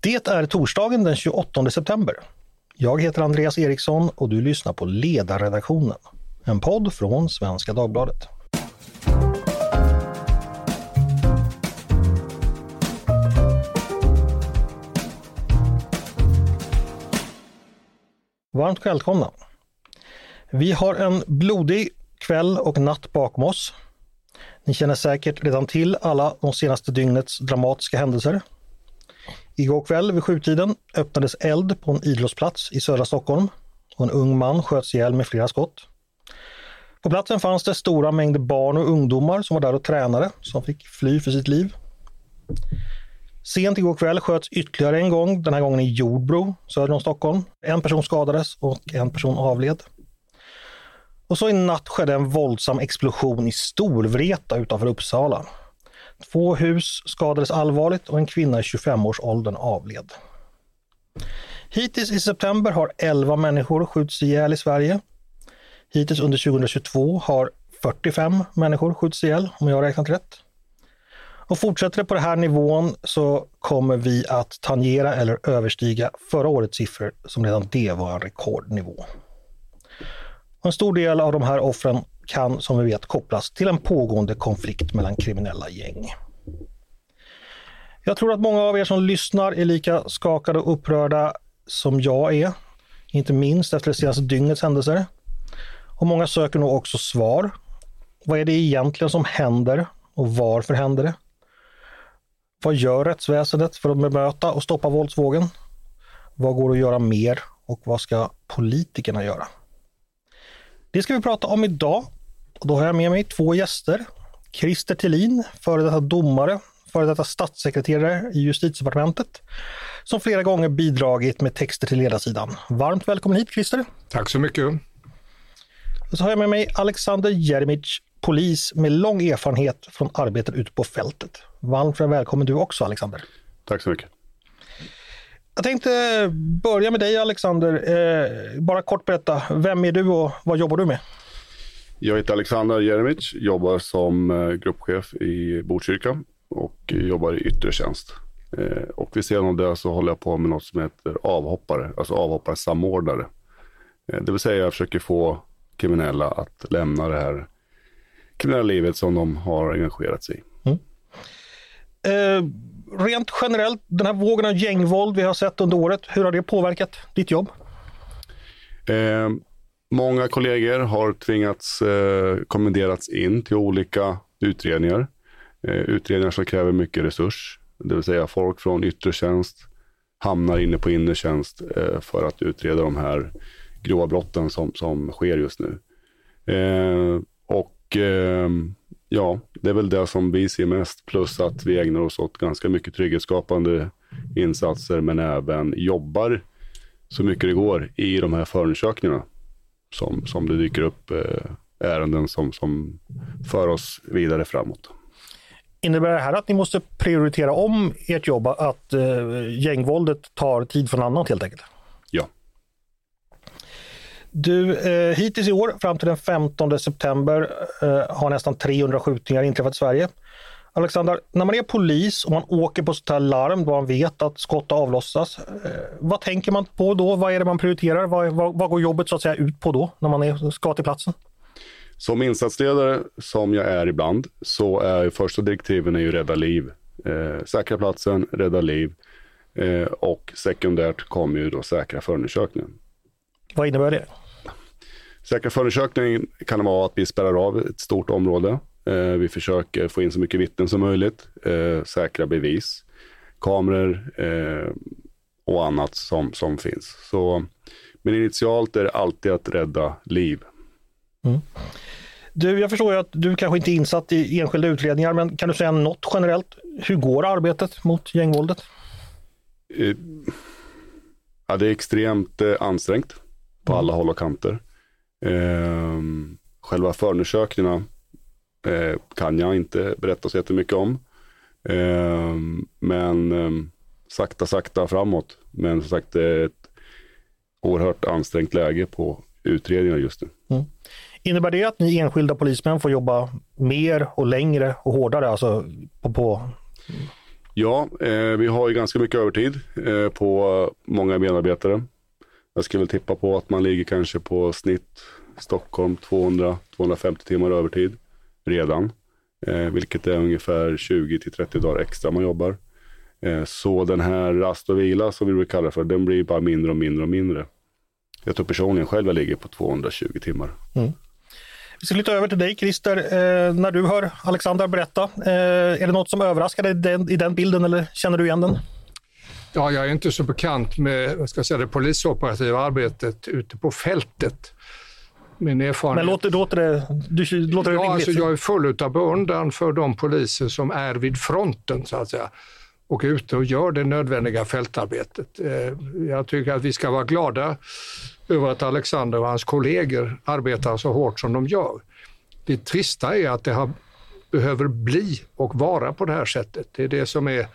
Det är torsdagen den 28 september. Jag heter Andreas Eriksson och du lyssnar på Ledarredaktionen, en podd från Svenska Dagbladet. Varmt välkomna! Vi har en blodig kväll och natt bakom oss. Ni känner säkert redan till alla de senaste dygnets dramatiska händelser. Igår kväll vid sjutiden öppnades eld på en idrottsplats i södra Stockholm och en ung man sköts ihjäl med flera skott. På platsen fanns det stora mängder barn och ungdomar som var där och tränade som fick fly för sitt liv. Sent igår kväll sköts ytterligare en gång, den här gången i Jordbro söder om Stockholm. En person skadades och en person avled. Och så i natt skedde en våldsam explosion i Storvreta utanför Uppsala. Två hus skadades allvarligt och en kvinna i 25-årsåldern avled. Hittills i september har 11 människor skjutits ihjäl i Sverige. Hittills under 2022 har 45 människor skjutits ihjäl, om jag har räknat rätt. Och fortsätter det på den här nivån så kommer vi att tangera eller överstiga förra årets siffror som redan det var en rekordnivå. En stor del av de här offren kan som vi vet kopplas till en pågående konflikt mellan kriminella gäng. Jag tror att många av er som lyssnar är lika skakade och upprörda som jag är, inte minst efter det senaste dygnets händelser. Och många söker nog också svar. Vad är det egentligen som händer och varför händer det? Vad gör rättsväsendet för att bemöta och stoppa våldsvågen? Vad går att göra mer och vad ska politikerna göra? Det ska vi prata om idag. Och då har jag med mig två gäster. Christer Tillin, före detta domare, före detta statssekreterare i justitiedepartementet, som flera gånger bidragit med texter till ledarsidan. Varmt välkommen hit Christer! Tack så mycket! Och så har jag med mig Alexander Jeremic, polis med lång erfarenhet från arbetet ute på fältet. Varmt välkommen du också Alexander! Tack så mycket! Jag tänkte börja med dig Alexander. Eh, bara kort berätta, vem är du och vad jobbar du med? Jag heter Alexander Jeremic, jobbar som eh, gruppchef i Botkyrka och jobbar i yttre tjänst. Eh, och vid sidan av det så håller jag på med något som heter avhoppare, alltså avhopparsamordnare. Eh, det vill säga jag försöker få kriminella att lämna det här kriminella livet som de har engagerat sig i. Mm. Eh, rent generellt, den här vågen av gängvåld vi har sett under året, hur har det påverkat ditt jobb? Eh, många kollegor har tvingats eh, kommenderats in till olika utredningar. Eh, utredningar som kräver mycket resurs, det vill säga folk från yttre tjänst hamnar inne på inre tjänst eh, för att utreda de här grova brotten som, som sker just nu. Eh, och eh, ja, det är väl det som vi ser mest, plus att vi ägnar oss åt ganska mycket trygghetsskapande insatser, men även jobbar så mycket det går i de här förundersökningarna som, som det dyker upp eh, ärenden som, som för oss vidare framåt. Innebär det här att ni måste prioritera om ert jobb, att eh, gängvåldet tar tid från annat helt enkelt? Ja. Du, eh, hittills i år, fram till den 15 september, eh, har nästan 300 skjutningar inträffat i Sverige. Alexander, när man är polis och man åker på sånt här larm då man vet att skott avlossas, eh, vad tänker man på då? Vad är det man prioriterar? Vad, vad, vad går jobbet så att säga ut på då, när man är, ska till platsen? Som insatsledare, som jag är ibland, så är första direktiven är ju rädda liv. Eh, säkra platsen, rädda liv eh, och sekundärt kommer ju då säkra förundersökningen. Vad innebär det? Säkra förundersökningen kan vara att vi spärrar av ett stort område. Eh, vi försöker få in så mycket vittnen som möjligt, eh, säkra bevis, kameror eh, och annat som, som finns. Så, men initialt är det alltid att rädda liv. Mm. Du, jag förstår ju att du kanske inte är insatt i enskilda utredningar, men kan du säga något generellt? Hur går arbetet mot gängvåldet? Ja, det är extremt ansträngt på alla håll och kanter. Själva förundersökningarna eh, kan jag inte berätta så jättemycket om. Eh, men eh, sakta, sakta framåt. Men som sagt, det är ett oerhört ansträngt läge på utredningar just nu. Mm. Innebär det att ni enskilda polismän får jobba mer och längre och hårdare? Alltså på, på Ja, eh, vi har ju ganska mycket övertid eh, på många medarbetare. Jag skulle tippa på att man ligger kanske på snitt Stockholm 200-250 timmar övertid redan. Eh, vilket är ungefär 20 30 dagar extra man jobbar. Eh, så den här rast och vila som vi brukar kalla för, den blir bara mindre och mindre och mindre. Jag tror personligen själv jag ligger på 220 timmar. Mm. Vi ska flytta över till dig Christer. Eh, när du hör Alexander berätta, eh, är det något som överraskar dig den, i den bilden eller känner du igen den? Ja, jag är inte så bekant med vad ska jag säga, det polisoperativa arbetet ute på fältet. Min erfarenhet. Men låter, låter det, du, låter det ja, rimligt? Alltså, jag är full av beundran för de poliser som är vid fronten så att säga och är ute och gör det nödvändiga fältarbetet. Eh, jag tycker att vi ska vara glada över att Alexander och hans kollegor arbetar så hårt som de gör. Det trista är att det har, behöver bli och vara på det här sättet. Det är det som är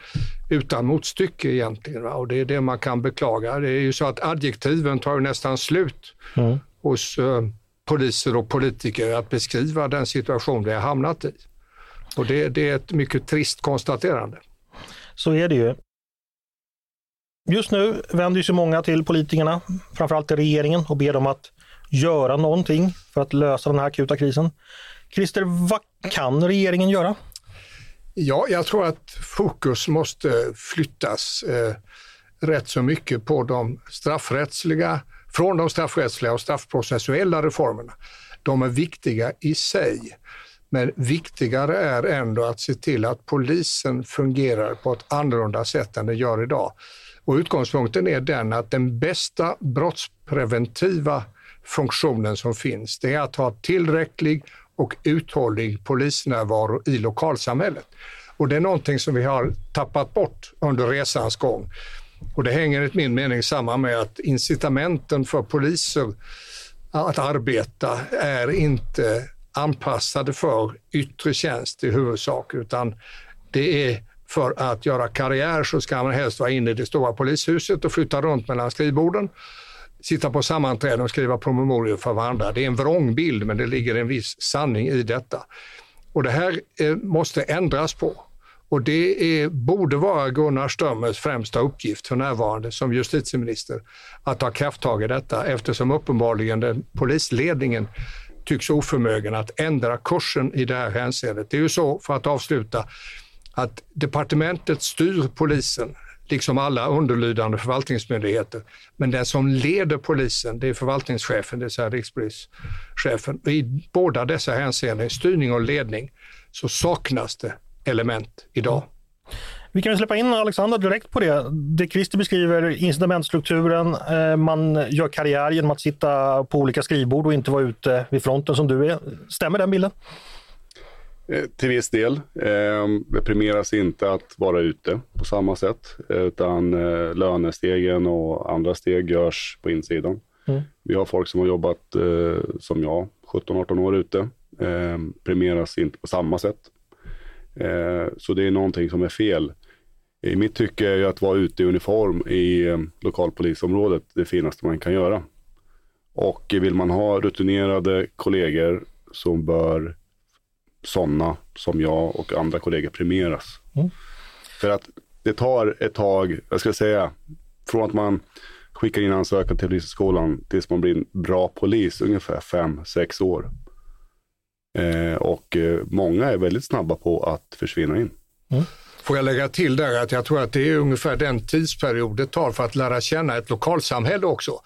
utan motstycke egentligen och det är det man kan beklaga. Det är ju så att adjektiven tar nästan slut mm. hos uh, poliser och politiker att beskriva den situation vi har hamnat i. Och det, det är ett mycket trist konstaterande. Så är det ju. Just nu vänder sig många till politikerna, framförallt till regeringen och ber dem att göra någonting för att lösa den här akuta krisen. Christer, vad kan regeringen göra? Ja, jag tror att fokus måste flyttas eh, rätt så mycket på de straffrättsliga, från de straffrättsliga och straffprocessuella reformerna. De är viktiga i sig. Men viktigare är ändå att se till att polisen fungerar på ett annorlunda sätt än den gör idag. Och utgångspunkten är den att den bästa brottspreventiva funktionen som finns, det är att ha tillräcklig och uthållig polisnärvaro i lokalsamhället. Och det är någonting som vi har tappat bort under resans gång. Och det hänger enligt min mening samman med att incitamenten för poliser att arbeta är inte anpassade för yttre tjänst i huvudsak, utan det är för att göra karriär så ska man helst vara inne i det stora polishuset och flytta runt mellan skrivborden, sitta på sammanträden och skriva promemorior för varandra. Det är en vrångbild, men det ligger en viss sanning i detta. Och det här eh, måste ändras på. Och det är, borde vara Gunnar Strömmers främsta uppgift för närvarande som justitieminister att ta krafttag i detta eftersom uppenbarligen den polisledningen tycks oförmögen att ändra kursen i det här hänseendet. Det är ju så, för att avsluta, att departementet styr polisen, liksom alla underlydande förvaltningsmyndigheter. Men den som leder polisen, det är förvaltningschefen, det vill säga rikspolischefen. I båda dessa hänseenden, styrning och ledning, så saknas det element idag. Vi kan släppa in Alexander direkt på det. Det Christer beskriver, incitamentstrukturen, eh, man gör karriär genom att sitta på olika skrivbord och inte vara ute vid fronten som du är. Stämmer den bilden? Eh, till viss del. Eh, det premieras inte att vara ute på samma sätt, utan lönestegen och andra steg görs på insidan. Mm. Vi har folk som har jobbat som jag, 17-18 år ute, premieras inte på samma sätt. Så det är någonting som är fel i mitt tycke är ju att vara ute i uniform i eh, lokalpolisområdet det finaste man kan göra. Och vill man ha rutinerade kollegor så bör sådana som jag och andra kollegor premieras. Mm. För att det tar ett tag, jag ska säga, från att man skickar in ansökan till polisskolan tills man blir en bra polis, ungefär fem sex år. Eh, och eh, många är väldigt snabba på att försvinna in. Mm. Får jag lägga till där att jag tror att det är ungefär den tidsperiod det tar för att lära känna ett lokalsamhälle också.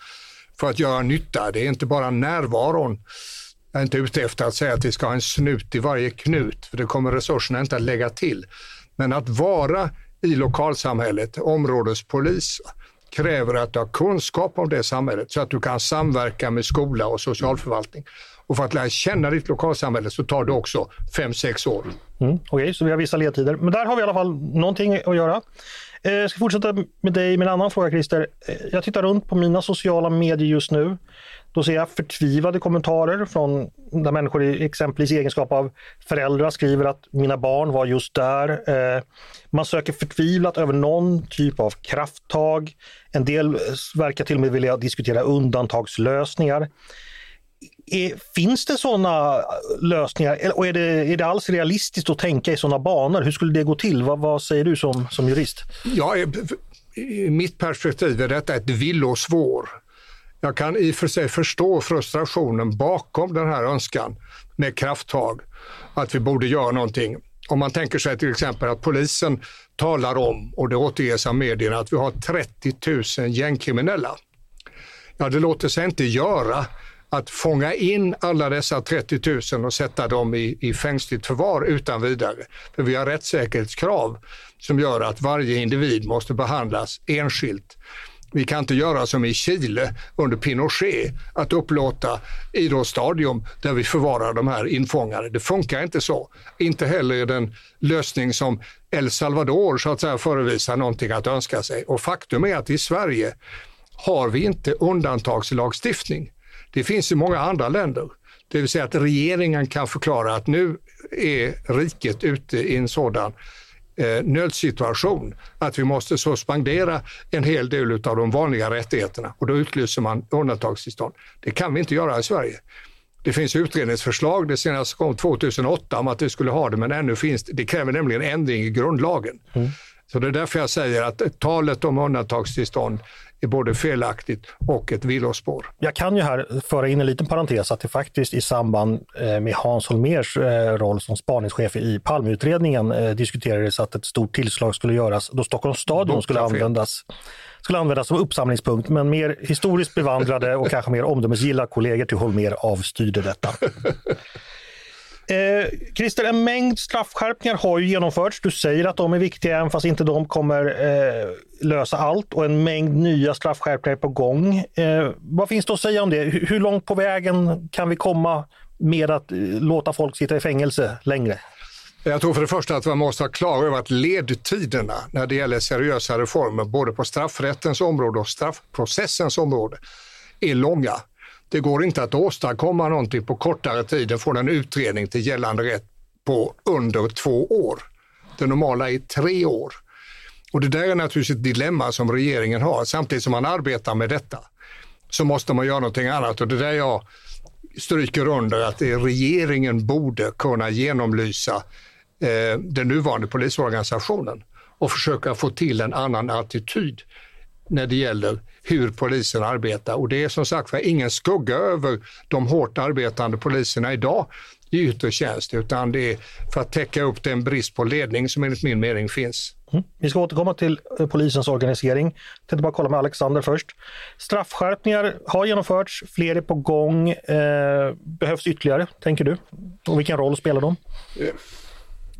För att göra nytta. Det är inte bara närvaron. Jag är inte ute efter att säga att vi ska ha en snut i varje knut, för det kommer resurserna inte att lägga till. Men att vara i lokalsamhället, områdespolis, kräver att du har kunskap om det samhället så att du kan samverka med skola och socialförvaltning. Och för att lära känna ditt lokalsamhälle så tar det också 5-6 år. Mm, Okej, okay, så vi har vissa ledtider. Men där har vi i alla fall någonting att göra. Eh, jag ska fortsätta med dig med en annan fråga Christer. Eh, jag tittar runt på mina sociala medier just nu. Då ser jag förtvivlade kommentarer från där människor i exempelvis egenskap av föräldrar skriver att mina barn var just där. Eh, man söker förtvivlat över någon typ av krafttag. En del verkar till och med vilja diskutera undantagslösningar är, finns det sådana lösningar och är det, är det alls realistiskt att tänka i sådana banor? Hur skulle det gå till? Vad, vad säger du som, som jurist? Ja, i mitt perspektiv är detta ett villosvår. Jag kan i och för sig förstå frustrationen bakom den här önskan med krafttag, att vi borde göra någonting. Om man tänker sig till exempel att polisen talar om, och det återges av medierna, att vi har 30 000 gängkriminella. Ja, det låter sig inte göra att fånga in alla dessa 30 000 och sätta dem i, i fängsligt förvar utan vidare. För vi har rättssäkerhetskrav som gör att varje individ måste behandlas enskilt. Vi kan inte göra som i Chile under Pinochet, att upplåta idrottsstadion där vi förvarar de här infångade. Det funkar inte så. Inte heller är den lösning som El Salvador så att säga förevisar någonting att önska sig. Och faktum är att i Sverige har vi inte undantagslagstiftning. Det finns i många andra länder. Det vill säga att regeringen kan förklara att nu är riket ute i en sådan eh, nödsituation att vi måste suspendera en hel del av de vanliga rättigheterna och då utlyser man undantagstillstånd. Det kan vi inte göra i Sverige. Det finns utredningsförslag, det senaste kom 2008 om att vi skulle ha det, men ännu finns det. Det kräver nämligen ändring i grundlagen. Mm. Så det är därför jag säger att talet om undantagstillstånd är både felaktigt och ett villospår. Jag kan ju här föra in en liten parentes att det faktiskt i samband eh, med Hans Holmers eh, roll som spaningschef i Palmeutredningen eh, diskuterades att ett stort tillslag skulle göras då Stockholms stadion skulle användas skulle användas som uppsamlingspunkt, men mer historiskt bevandrade och kanske mer omdömesgilla kollegor till Holmer avstyrde detta. Eh, Christer, en mängd straffskärpningar har ju genomförts. Du säger att de är viktiga, även fast inte de kommer eh, lösa allt. Och en mängd nya straffskärpningar är på gång. Eh, vad finns det att säga om det? Hur, hur långt på vägen kan vi komma med att eh, låta folk sitta i fängelse längre? Jag tror för det första att man måste vara klar över att ledtiderna när det gäller seriösa reformer, både på straffrättens område och straffprocessens område, är långa. Det går inte att åstadkomma någonting på kortare tid än från en utredning till gällande rätt på under två år. Det normala är tre år. Och det där är naturligtvis ett dilemma som regeringen har. Samtidigt som man arbetar med detta så måste man göra någonting annat och det där jag stryker under att det regeringen borde kunna genomlysa eh, den nuvarande polisorganisationen och försöka få till en annan attityd när det gäller hur polisen arbetar. Och det är som sagt var ingen skugga över de hårt arbetande poliserna idag i yttre tjänst, utan det är för att täcka upp den brist på ledning som enligt min mening finns. Mm. Vi ska återkomma till eh, polisens organisering. Jag tänkte bara kolla med Alexander först. Straffskärpningar har genomförts, fler är på gång. Eh, behövs ytterligare, tänker du? Och vilken roll spelar de?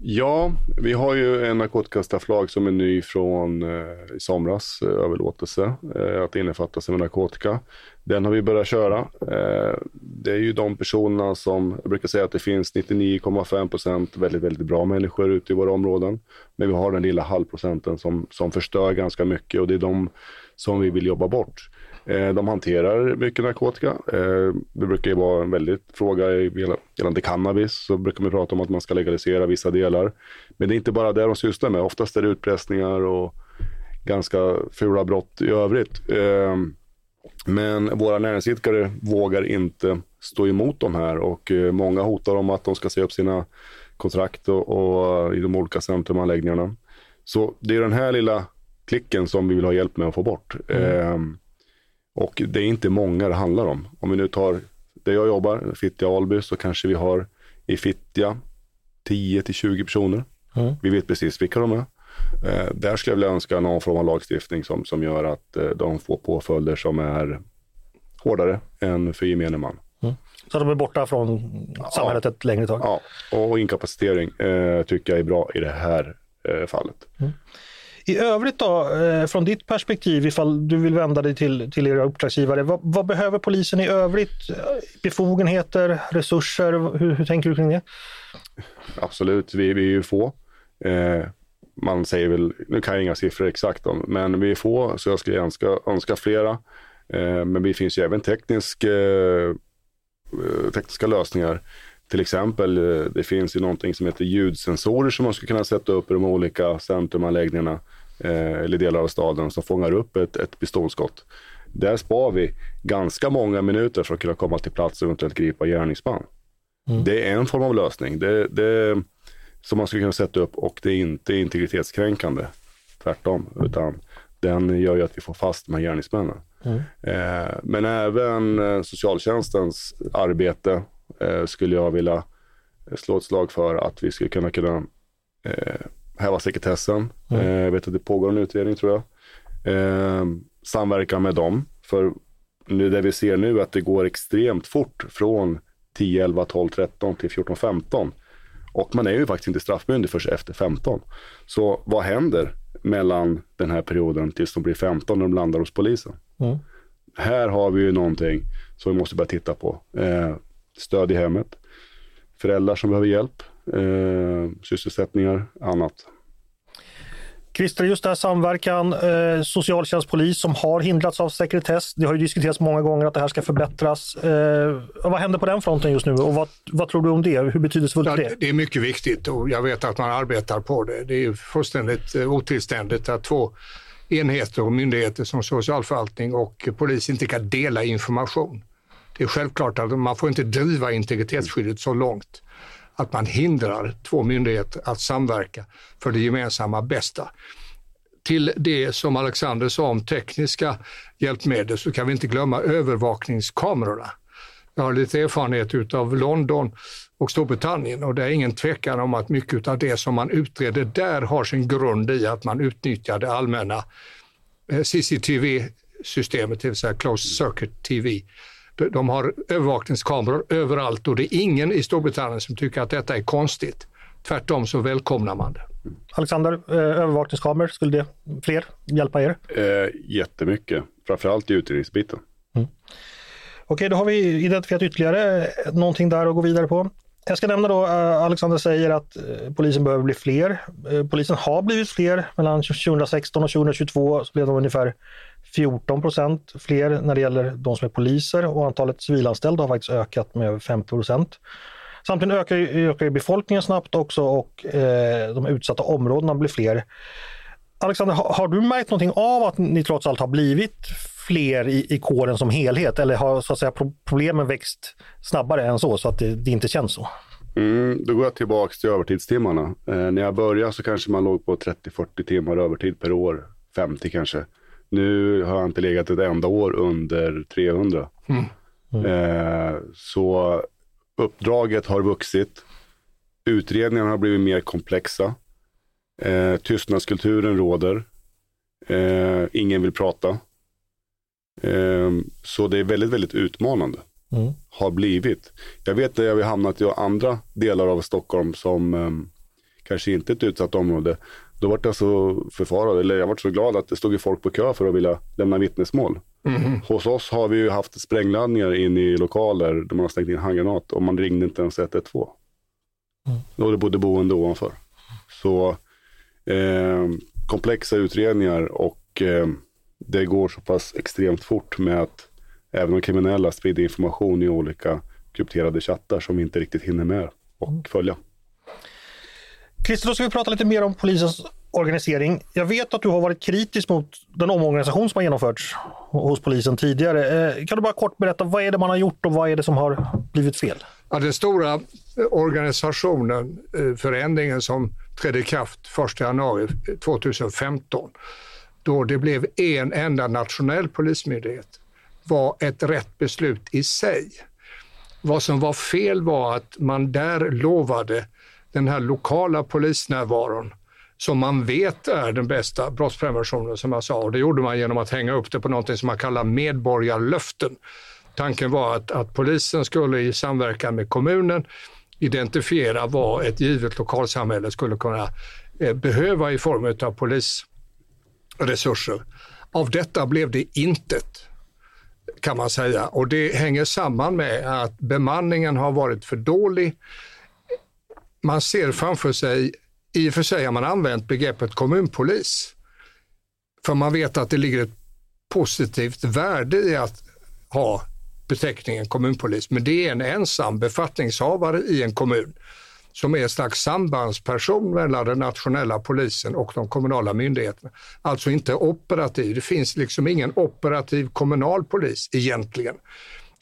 Ja, vi har ju en narkotikastrafflag som är ny från eh, i somras, eh, överlåtelse, eh, att innefatta sig med narkotika. Den har vi börjat köra. Eh, det är ju de personerna som, jag brukar säga att det finns 99,5 procent väldigt, väldigt bra människor ute i våra områden. Men vi har den lilla halvprocenten som, som förstör ganska mycket och det är de som vi vill jobba bort. Eh, de hanterar mycket narkotika. Eh, det brukar ju vara en väldigt fråga gällande cannabis. Så brukar man prata om att man ska legalisera vissa delar. Men det är inte bara det de sysslar med. Oftast är det utpressningar och ganska fula brott i övrigt. Eh, men våra näringsidkare vågar inte stå emot de här och många hotar om att de ska säga upp sina kontrakt och, och i de olika centrumanläggningarna. Så det är den här lilla klicken som vi vill ha hjälp med att få bort. Mm. Och det är inte många det handlar om. Om vi nu tar där jag jobbar, Fittja Alby, så kanske vi har i Fittja 10 till 20 personer. Mm. Vi vet precis vilka de är. Eh, där skulle jag vilja önska någon form av lagstiftning som, som gör att eh, de får påföljder som är hårdare än för gemene man. Mm. Så de är borta från samhället ja. ett längre tag? Ja, och inkapacitering eh, tycker jag är bra i det här eh, fallet. Mm. I övrigt då, eh, från ditt perspektiv, ifall du vill vända dig till, till era uppdragsgivare, vad, vad behöver polisen i övrigt? Befogenheter, resurser, hur, hur tänker du kring det? Absolut, vi, vi är ju få. Eh, man säger väl, nu kan jag inga siffror exakt om, men vi är få så jag skulle önska, önska flera. Eh, men det finns ju även teknisk, eh, eh tekniska lösningar. Till exempel, eh, det finns ju någonting som heter ljudsensorer som man skulle kunna sätta upp i de olika centrumanläggningarna eh, eller delar av staden som fångar upp ett, ett pistolskott. Där spar vi ganska många minuter för att kunna komma till plats och eventuellt gripa gärningsman. Mm. Det är en form av lösning. Det, det, som man skulle kunna sätta upp och det är inte integritetskränkande. Tvärtom, utan den gör ju att vi får fast de här gärningsmännen. Mm. Eh, men även eh, socialtjänstens arbete skulle jag vilja slå ett slag för att vi skulle kunna, kunna eh, häva sekretessen. Mm. Eh, jag vet att det pågår en utredning tror jag. Eh, samverka med dem. För nu det vi ser nu att det går extremt fort från 10, 11, 12, 13 till 14, 15. Och man är ju faktiskt inte straffmyndig förrän efter 15. Så vad händer mellan den här perioden tills de blir 15 när de landar hos polisen? Mm. Här har vi ju någonting som vi måste börja titta på. Eh, stöd i hemmet, föräldrar som behöver hjälp, eh, sysselsättningar, annat. Christer, just det här samverkan, eh, socialtjänst, polis som har hindrats av sekretess. Det har ju diskuterats många gånger att det här ska förbättras. Eh, vad händer på den fronten just nu och vad, vad tror du om det? Hur betydelsefullt är det? Det är mycket viktigt och jag vet att man arbetar på det. Det är fullständigt eh, otillständigt att två enheter och myndigheter som socialförvaltning och polis inte kan dela information. Det är självklart att man får inte driva integritetsskyddet så långt att man hindrar två myndigheter att samverka för det gemensamma bästa. Till det som Alexander sa om tekniska hjälpmedel så kan vi inte glömma övervakningskamerorna. Jag har lite erfarenhet av London och Storbritannien och det är ingen tvekan om att mycket av det som man utreder där har sin grund i att man utnyttjar det allmänna eh, CCTV-systemet, det vill säga Closed Circuit TV, de har övervakningskameror överallt och det är ingen i Storbritannien som tycker att detta är konstigt. Tvärtom så välkomnar man det. Alexander, eh, övervakningskameror, skulle det fler hjälpa er? Eh, jättemycket, framförallt i utredningsbiten. Mm. Okej, då har vi identifierat ytterligare någonting där att gå vidare på. Jag ska nämna då, eh, Alexander säger att polisen behöver bli fler. Polisen har blivit fler. Mellan 2016 och 2022 så blev de ungefär 14 procent fler när det gäller de som är poliser och antalet civilanställda har faktiskt ökat med över 50 procent. Samtidigt ökar, ökar befolkningen snabbt också och eh, de utsatta områdena blir fler. Alexander, har, har, du märkt någonting av att ni trots allt har blivit fler i, i kåren som helhet eller har så att säga, problemen växt snabbare än så, så att det, det inte känns så? Mm, då går jag tillbaka till övertidstimmarna. Eh, när jag började så kanske man låg på 30-40 timmar övertid per år, 50 kanske. Nu har jag inte legat ett enda år under 300. Mm. Mm. Eh, så uppdraget har vuxit. Utredningarna har blivit mer komplexa. Eh, tystnadskulturen råder. Eh, ingen vill prata. Eh, så det är väldigt, väldigt utmanande. Mm. Har blivit. Jag vet att jag har hamnat i andra delar av Stockholm som eh, kanske inte är ett utsatt område. Då var jag så förfarad, eller jag var så glad att det stod folk på kö för att vilja lämna vittnesmål. Mm. Hos oss har vi ju haft sprängladdningar in i lokaler där man har stängt in handgranat och man ringde inte ens 112. Mm. Då det bodde boende ovanför. Så eh, komplexa utredningar och eh, det går så pass extremt fort med att även de kriminella sprider information i olika krypterade chattar som vi inte riktigt hinner med och mm. följa. Christer, då ska vi prata lite mer om polisens organisering. Jag vet att du har varit kritisk mot den omorganisation som har genomförts hos polisen tidigare. Eh, kan du bara kort berätta, vad är det man har gjort och vad är det som har blivit fel? Ja, den stora eh, organisationen, eh, förändringen som trädde i kraft 1 januari 2015, då det blev en enda nationell polismyndighet, var ett rätt beslut i sig. Vad som var fel var att man där lovade den här lokala polisnärvaron som man vet är den bästa brottspreventionen som jag sa. Och det gjorde man genom att hänga upp det på något som man kallar medborgarlöften. Tanken var att, att polisen skulle i samverkan med kommunen identifiera vad ett givet lokalsamhälle skulle kunna eh, behöva i form av polisresurser. Av detta blev det intet kan man säga och det hänger samman med att bemanningen har varit för dålig man ser framför sig, i och för sig har man använt begreppet kommunpolis, för man vet att det ligger ett positivt värde i att ha beteckningen kommunpolis, men det är en ensam befattningshavare i en kommun som är en slags sambandsperson mellan den nationella polisen och de kommunala myndigheterna. Alltså inte operativ. Det finns liksom ingen operativ kommunal polis egentligen.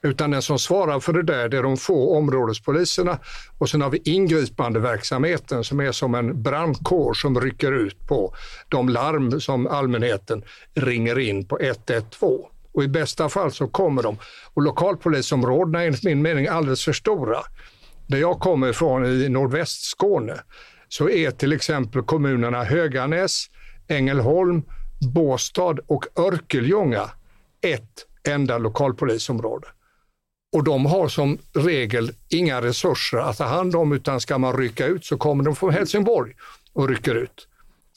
Utan den som svarar för det där, det är de få områdespoliserna och sen har vi ingripandeverksamheten som är som en brandkår som rycker ut på de larm som allmänheten ringer in på 112. Och i bästa fall så kommer de. Och lokalpolisområdena är enligt min mening alldeles för stora. Där jag kommer ifrån i nordvästskåne så är till exempel kommunerna Höganäs, Ängelholm, Båstad och Örkelljunga ett enda lokalpolisområde. Och de har som regel inga resurser att ta hand om utan ska man rycka ut så kommer de från Helsingborg och rycker ut.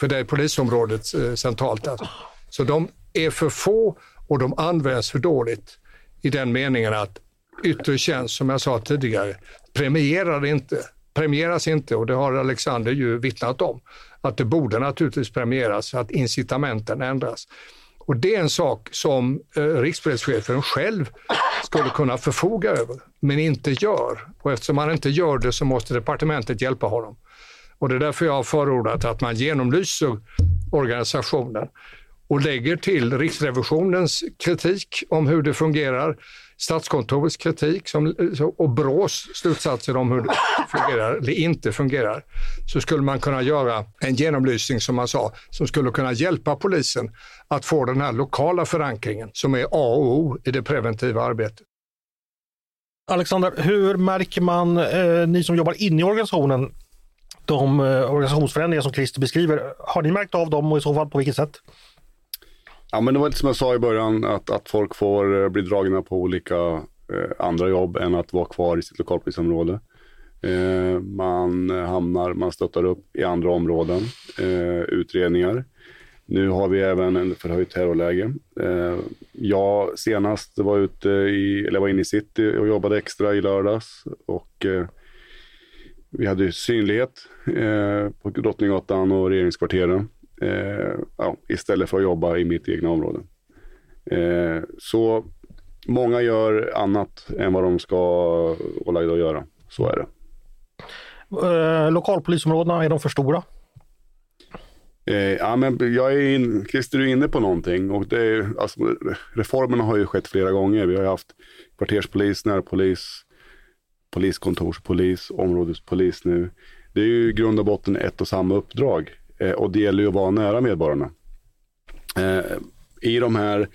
För det är polisområdet eh, centralt. Alltså. Så de är för få och de används för dåligt i den meningen att yttre tjänst, som jag sa tidigare, premierar inte, premieras inte och det har Alexander ju vittnat om. Att det borde naturligtvis premieras, att incitamenten ändras. Och det är en sak som eh, rikspolischefen själv skulle kunna förfoga över, men inte gör. Och eftersom han inte gör det så måste departementet hjälpa honom. Och det är därför jag har förordat att man genomlyser organisationen och lägger till Riksrevisionens kritik om hur det fungerar, Statskontorets kritik som, och Brås slutsatser om hur det fungerar eller inte fungerar, så skulle man kunna göra en genomlysning som man sa, som skulle kunna hjälpa polisen att få den här lokala förankringen som är A och O i det preventiva arbetet. Alexander, hur märker man, eh, ni som jobbar inne i organisationen, de eh, organisationsförändringar som Christer beskriver? Har ni märkt av dem och i så fall på vilket sätt? Ja, men det var lite som jag sa i början, att, att folk får eh, bli dragna på olika eh, andra jobb än att vara kvar i sitt lokalpolisområde. Eh, man hamnar, man stöttar upp i andra områden, eh, utredningar. Nu har vi även en förhöjt terrorläge. Eh, jag senast var ute i, eller var inne i city och jobbade extra i lördags och eh, vi hade synlighet eh, på Drottninggatan och Regeringskvarteren eh, ja, istället för att jobba i mitt egna område. Eh, så många gör annat än vad de ska vara lagda att göra. Så är det. Eh, lokalpolisområdena, är de för stora? Eh, ja, men jag är in, Christer är inne på någonting och det är, alltså, reformerna har ju skett flera gånger. Vi har haft kvarterspolis, närpolis, poliskontorspolis, områdespolis nu. Det är ju i grund och botten ett och samma uppdrag. Eh, och det gäller ju att vara nära medborgarna. Eh, I de här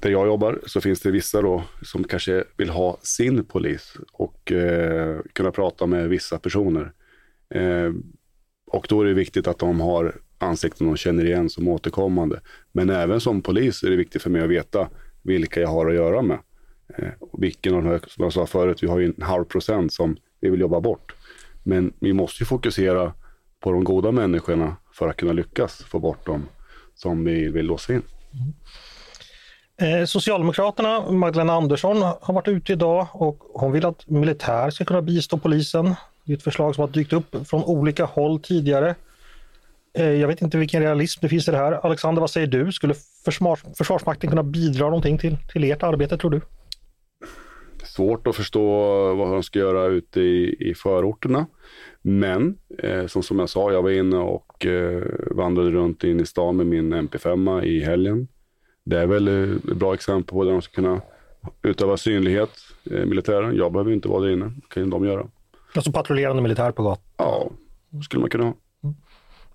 där jag jobbar så finns det vissa då som kanske vill ha sin polis och eh, kunna prata med vissa personer. Eh, och då är det viktigt att de har ansikten de känner igen som återkommande. Men även som polis är det viktigt för mig att veta vilka jag har att göra med. Och vilken av de här, som jag sa förut, vi har ju en halv procent som vi vill jobba bort. Men vi måste ju fokusera på de goda människorna för att kunna lyckas få bort dem som vi vill låsa in. Mm. Eh, Socialdemokraterna, Magdalena Andersson har varit ute idag och hon vill att militär ska kunna bistå polisen. Det är ett förslag som har dykt upp från olika håll tidigare. Eh, jag vet inte vilken realism det finns i det här. Alexander, vad säger du? Skulle försvars Försvarsmakten kunna bidra någonting till, till ert arbete tror du? Svårt att förstå vad de ska göra ute i, i förorterna. Men eh, som, som jag sa, jag var inne och eh, vandrade runt in i stan med min MP5 i helgen. Det är väl eh, ett bra exempel på där de ska kunna utöva synlighet, eh, militären. Jag behöver inte vara där inne, det kan de göra. Alltså patrullerande militär på gatan? Ja, skulle man kunna ha.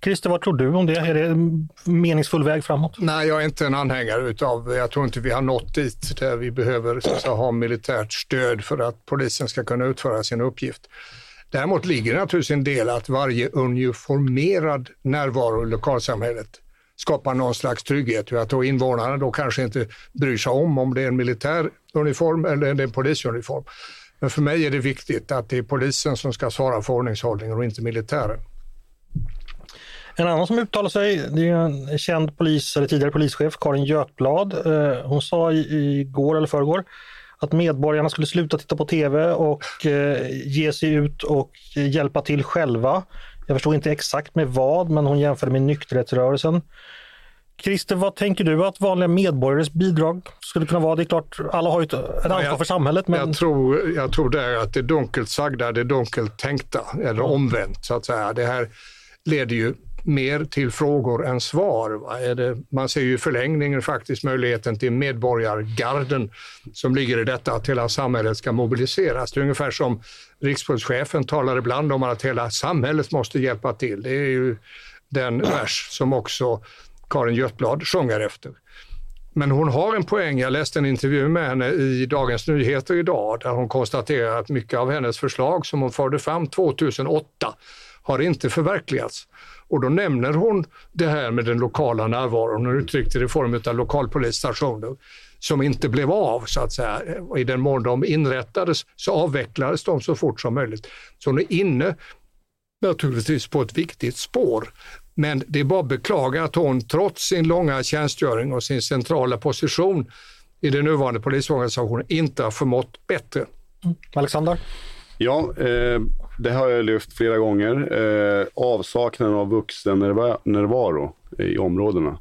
Christer, vad tror du om det? Är det en meningsfull väg framåt? Nej, jag är inte en anhängare utav, jag tror inte vi har nått dit där vi behöver så säga, ha militärt stöd för att polisen ska kunna utföra sin uppgift. Däremot ligger det naturligtvis en del att varje uniformerad närvaro i lokalsamhället skapar någon slags trygghet. Att då invånarna då kanske inte bryr sig om om det är en militär uniform eller en polisuniform. Men för mig är det viktigt att det är polisen som ska svara för ordningshållningen och inte militären. En annan som uttalar sig, det är en känd polis, eller tidigare polischef, Karin Götblad. Eh, hon sa igår eller förrgår att medborgarna skulle sluta titta på tv och eh, ge sig ut och hjälpa till själva. Jag förstår inte exakt med vad, men hon jämförde med nykterhetsrörelsen. Christer, vad tänker du att vanliga medborgares bidrag skulle kunna vara? Det är klart, alla har ju ett, ansvar för samhället. Men... Jag, tror, jag tror där att det dunkelt sagda, det dunkelt tänkta, eller omvänt så att säga. Det här leder ju mer till frågor än svar. Är det, man ser ju i förlängningen faktiskt möjligheten till medborgargarden som ligger i detta att hela samhället ska mobiliseras. Det är ungefär som rikspolischefen talar ibland om att hela samhället måste hjälpa till. Det är ju den vers som också Karin Götblad sjunger efter. Men hon har en poäng. Jag läste en intervju med henne i Dagens Nyheter idag där hon konstaterar att mycket av hennes förslag som hon förde fram 2008 har inte förverkligats. Och då nämner hon det här med den lokala närvaron. Hon uttryckte det i form av lokalpolisstationer som inte blev av så att säga. I den mån de inrättades så avvecklades de så fort som möjligt. Så hon är inne naturligtvis på ett viktigt spår. Men det är bara att beklaga att hon trots sin långa tjänstgöring och sin centrala position i den nuvarande polisorganisationen inte har förmått bättre. Alexander? Ja, eh, det har jag lyft flera gånger. Eh, avsaknaden av vuxennärvaro i områdena.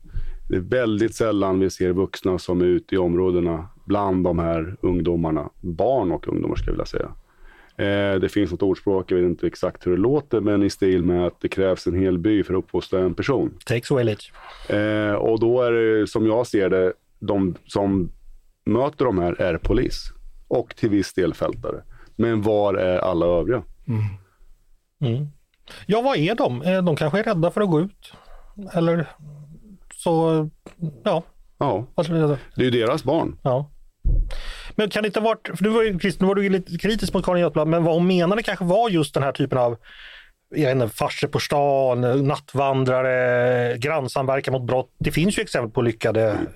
Det är väldigt sällan vi ser vuxna som är ute i områdena bland de här ungdomarna. Barn och ungdomar skulle jag vilja säga. Eh, det finns något ordspråk, jag vet inte exakt hur det låter, men i stil med att det krävs en hel by för att uppfostra en person. Takes away Lich. Eh, och då är det, som jag ser det, de som möter de här är polis och till viss del fältare. Men var är alla övriga? Mm. Mm. Ja, vad är de? Eh, de kanske är rädda för att gå ut. Eller så, ja. Ja, det är ju deras barn. Ja. Men kan det inte ha varit, för nu var, ju, nu var du lite kritisk mot Karin Götblad, men vad hon menade kanske var just den här typen av farsor på stan, nattvandrare, grannsamverkan mot brott. Det finns ju exempel på lyckade mm.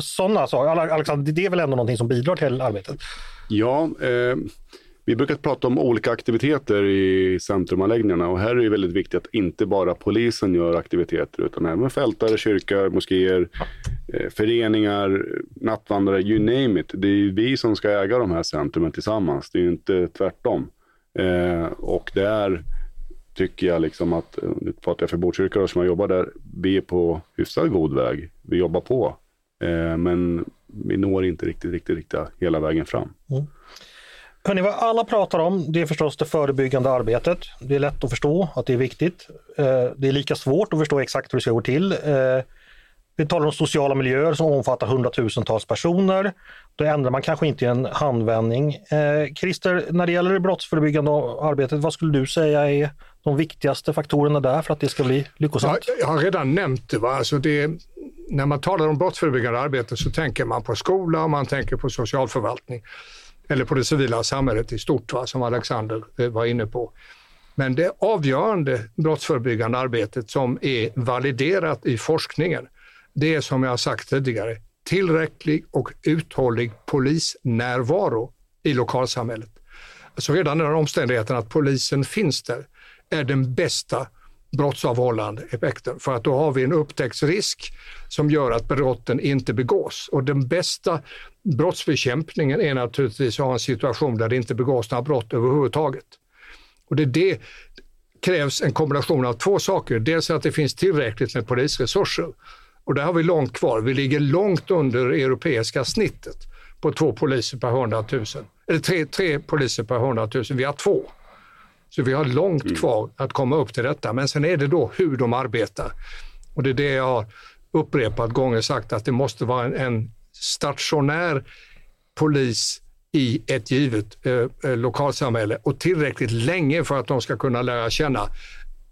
sådana saker. Alexander, det är väl ändå någonting som bidrar till arbetet? Ja, eh, vi brukar prata om olika aktiviteter i centrumanläggningarna och här är det väldigt viktigt att inte bara polisen gör aktiviteter utan även fältare, kyrkor, moskéer, eh, föreningar, nattvandrare, you name it. Det är vi som ska äga de här centrumen tillsammans. Det är inte tvärtom. Eh, och där tycker jag, liksom att, eh, nu pratar jag för Botkyrka som jag jobbar där, vi är på hyfsat god väg. Vi jobbar på. Men vi når inte riktigt, riktigt, riktigt hela vägen fram. Mm. Hörrni, vad alla pratar om det är förstås det förebyggande arbetet. Det är lätt att förstå att det är viktigt. Eh, det är lika svårt att förstå exakt hur det ska gå till. Eh, vi talar om sociala miljöer som omfattar hundratusentals personer. Då ändrar man kanske inte i en handvändning. Eh, Christer, när det gäller det brottsförebyggande arbetet, vad skulle du säga är de viktigaste faktorerna där för att det ska bli lyckosamt? Jag har redan nämnt det. Va? Alltså det när man talar om brottsförebyggande arbete så tänker man på skola och man tänker på socialförvaltning eller på det civila samhället i stort, va, som Alexander eh, var inne på. Men det avgörande brottsförebyggande arbetet som är validerat i forskningen, det är som jag har sagt tidigare, tillräcklig och uthållig polisnärvaro i lokalsamhället. Alltså redan den omständigheten att polisen finns där är den bästa brottsavhållande effekten. För att då har vi en upptäcktsrisk som gör att brotten inte begås. Och den bästa brottsbekämpningen är naturligtvis att ha en situation där det inte begås några brott överhuvudtaget. Och det, det krävs en kombination av två saker. Dels att det finns tillräckligt med polisresurser. Och där har vi långt kvar. Vi ligger långt under europeiska snittet på två poliser per 100 000. Eller tre, tre poliser per 100 000. Vi har två. Så vi har långt mm. kvar att komma upp till detta. Men sen är det då hur de arbetar. Och det är det jag har upprepat gånger sagt att det måste vara en, en stationär polis i ett givet eh, eh, lokalsamhälle och tillräckligt länge för att de ska kunna lära känna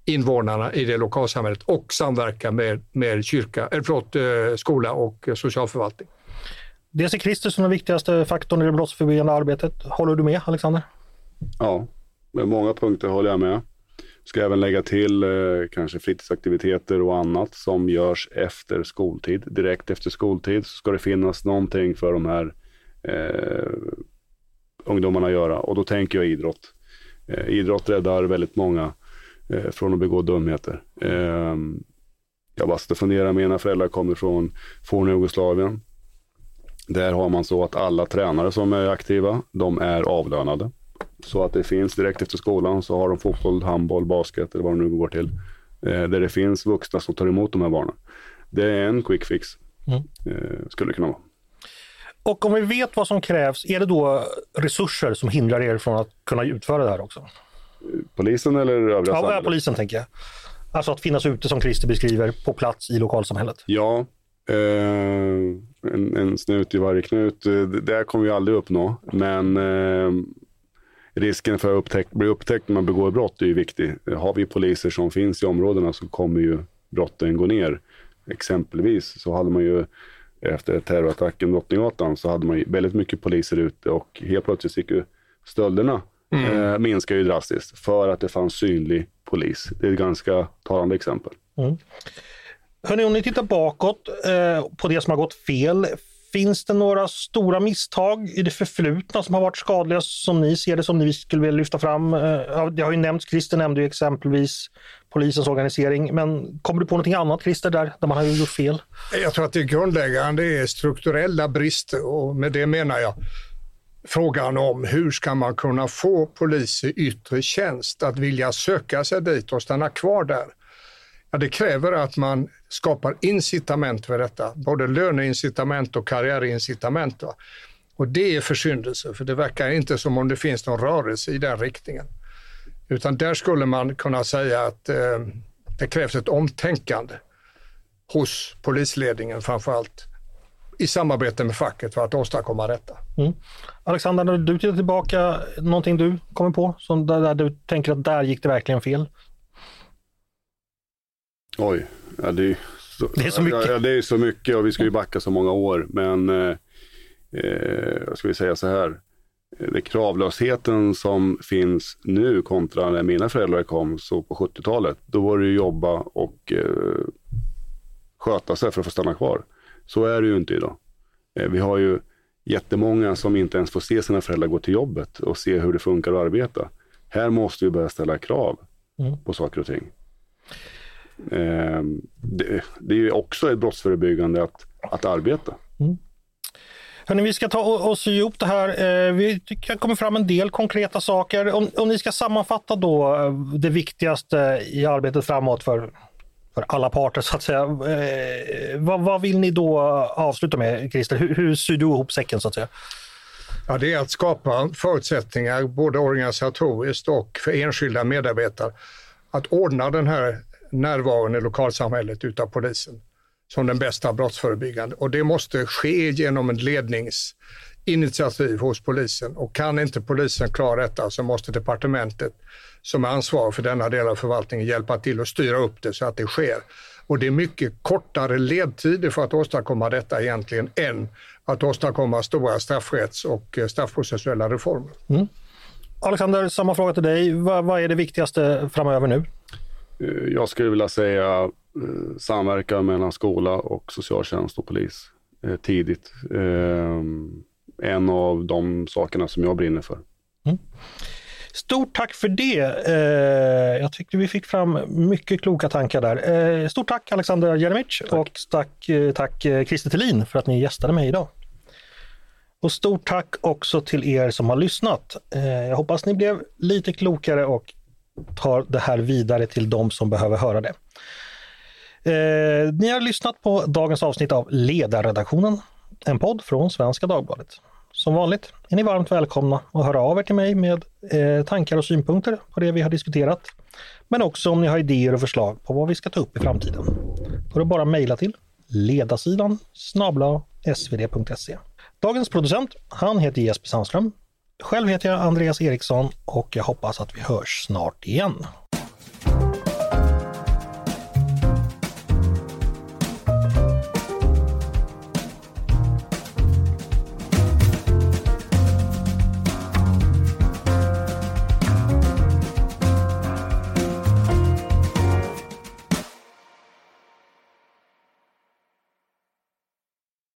invånarna i det lokalsamhället och samverka med, med kyrka, eller förlåt, eh, skola och socialförvaltning. Det ser Kristus som den viktigaste faktorn i det brottsförebyggande arbetet. Håller du med Alexander? Ja, med många punkter håller jag med. Ska även lägga till eh, kanske fritidsaktiviteter och annat som görs efter skoltid. Direkt efter skoltid så ska det finnas någonting för de här eh, ungdomarna att göra och då tänker jag idrott. Eh, idrott räddar väldigt många eh, från att begå dumheter. Eh, jag bara funderar, mina föräldrar kommer från forna Jugoslavien. Där har man så att alla tränare som är aktiva, de är avlönade. Så att det finns direkt efter skolan så har de fotboll, handboll, basket eller vad de nu går till. Eh, där det finns vuxna som tar emot de här barnen. det är en quick fix. Mm. Eh, skulle det kunna vara. Och om vi vet vad som krävs, är det då resurser som hindrar er från att kunna utföra det här också? Polisen eller övriga ja, samhället? Polisen tänker jag. Alltså att finnas ute som Christer beskriver på plats i lokalsamhället. Ja, eh, en, en, snut i varje knut. Det där kommer vi aldrig uppnå. Men eh, risken för att upptäck, bli upptäckt när man begår brott är ju viktig. Har vi poliser som finns i områdena så kommer ju brotten gå ner. Exempelvis så hade man ju efter terrorattacken Drottninggatan så hade man ju väldigt mycket poliser ute och helt plötsligt gick ju stölderna mm. eh, minskar ju drastiskt för att det fanns synlig polis. Det är ett ganska talande exempel. Mm. Hörrni, om ni tittar bakåt eh, på det som har gått fel, Finns det några stora misstag i det förflutna som har varit skadliga som ni ser det, som ni skulle vilja lyfta fram? Eh, det har ju nämnts, Christer nämnde ju exempelvis polisens organisering, men kommer du på någonting annat Christer, där, där man har gjort fel? Jag tror att det grundläggande är strukturella brister och med det menar jag frågan om hur ska man kunna få poliser i yttre tjänst att vilja söka sig dit och stanna kvar där. Ja, det kräver att man skapar incitament för detta, både löneincitament och karriärincitament. Va? Och det är försyndelse, för det verkar inte som om det finns någon rörelse i den riktningen. Utan där skulle man kunna säga att eh, det krävs ett omtänkande hos polisledningen framför allt i samarbete med facket för att åstadkomma detta. Mm. Alexander, när du tittar tillbaka, någonting du kommer på som där, där du tänker att där gick det verkligen fel? Oj, ja, det, är så, det är så mycket. Ja, det är så mycket och vi ska ju backa så många år. Men eh, eh, ska vi säga så här. Det kravlösheten som finns nu kontra när mina föräldrar kom så på 70-talet. Då var det ju jobba och eh, sköta sig för att få stanna kvar. Så är det ju inte idag. Eh, vi har ju jättemånga som inte ens får se sina föräldrar gå till jobbet och se hur det funkar att arbeta. Här måste vi börja ställa krav mm. på saker och ting. Eh, det, det, är ju också ett brottsförebyggande att, att arbeta. Mm. Hörrni, vi ska ta och, sy ihop det här. Eh, vi kan komma fram en del konkreta saker. Om, om ni ska sammanfatta då eh, det viktigaste i arbetet framåt för, för alla parter så att säga. Eh, vad, vad, vill ni då avsluta med Christer? Hur, hur syr du ihop säcken så att säga? Ja, det är att skapa förutsättningar både organisatoriskt och för enskilda medarbetare att ordna den här närvaron i lokalsamhället utav polisen som den bästa brottsförebyggande. Och det måste ske genom en ledningsinitiativ hos polisen. Och kan inte polisen klara detta så måste departementet som är ansvarig för denna del av förvaltningen hjälpa till och styra upp det så att det sker. Och det är mycket kortare ledtider för att åstadkomma detta egentligen än att åstadkomma stora straffrätts och eh, straffprocessuella reformer. Mm. Alexander, samma fråga till dig. Vad, vad är det viktigaste framöver nu? Eh, jag skulle vilja säga eh, samverkan mellan skola och socialtjänst och polis eh, tidigt. En av de sakerna som jag brinner för. Mm. Stort tack för det. Jag tyckte vi fick fram mycket kloka tankar där. Stort tack Alexander Jeremic och tack, tack Christer Thelin för att ni gästade mig idag. Och stort tack också till er som har lyssnat. Jag hoppas ni blev lite klokare och tar det här vidare till de som behöver höra det. Eh, ni har lyssnat på dagens avsnitt av Ledarredaktionen, en podd från Svenska Dagbladet. Som vanligt är ni varmt välkomna att höra av er till mig med eh, tankar och synpunkter på det vi har diskuterat. Men också om ni har idéer och förslag på vad vi ska ta upp i framtiden. Då är det bara att mejla till ledarsidan snabla svd.se. Dagens producent, han heter Jesper Sandström. Själv heter jag Andreas Eriksson och jag hoppas att vi hörs snart igen.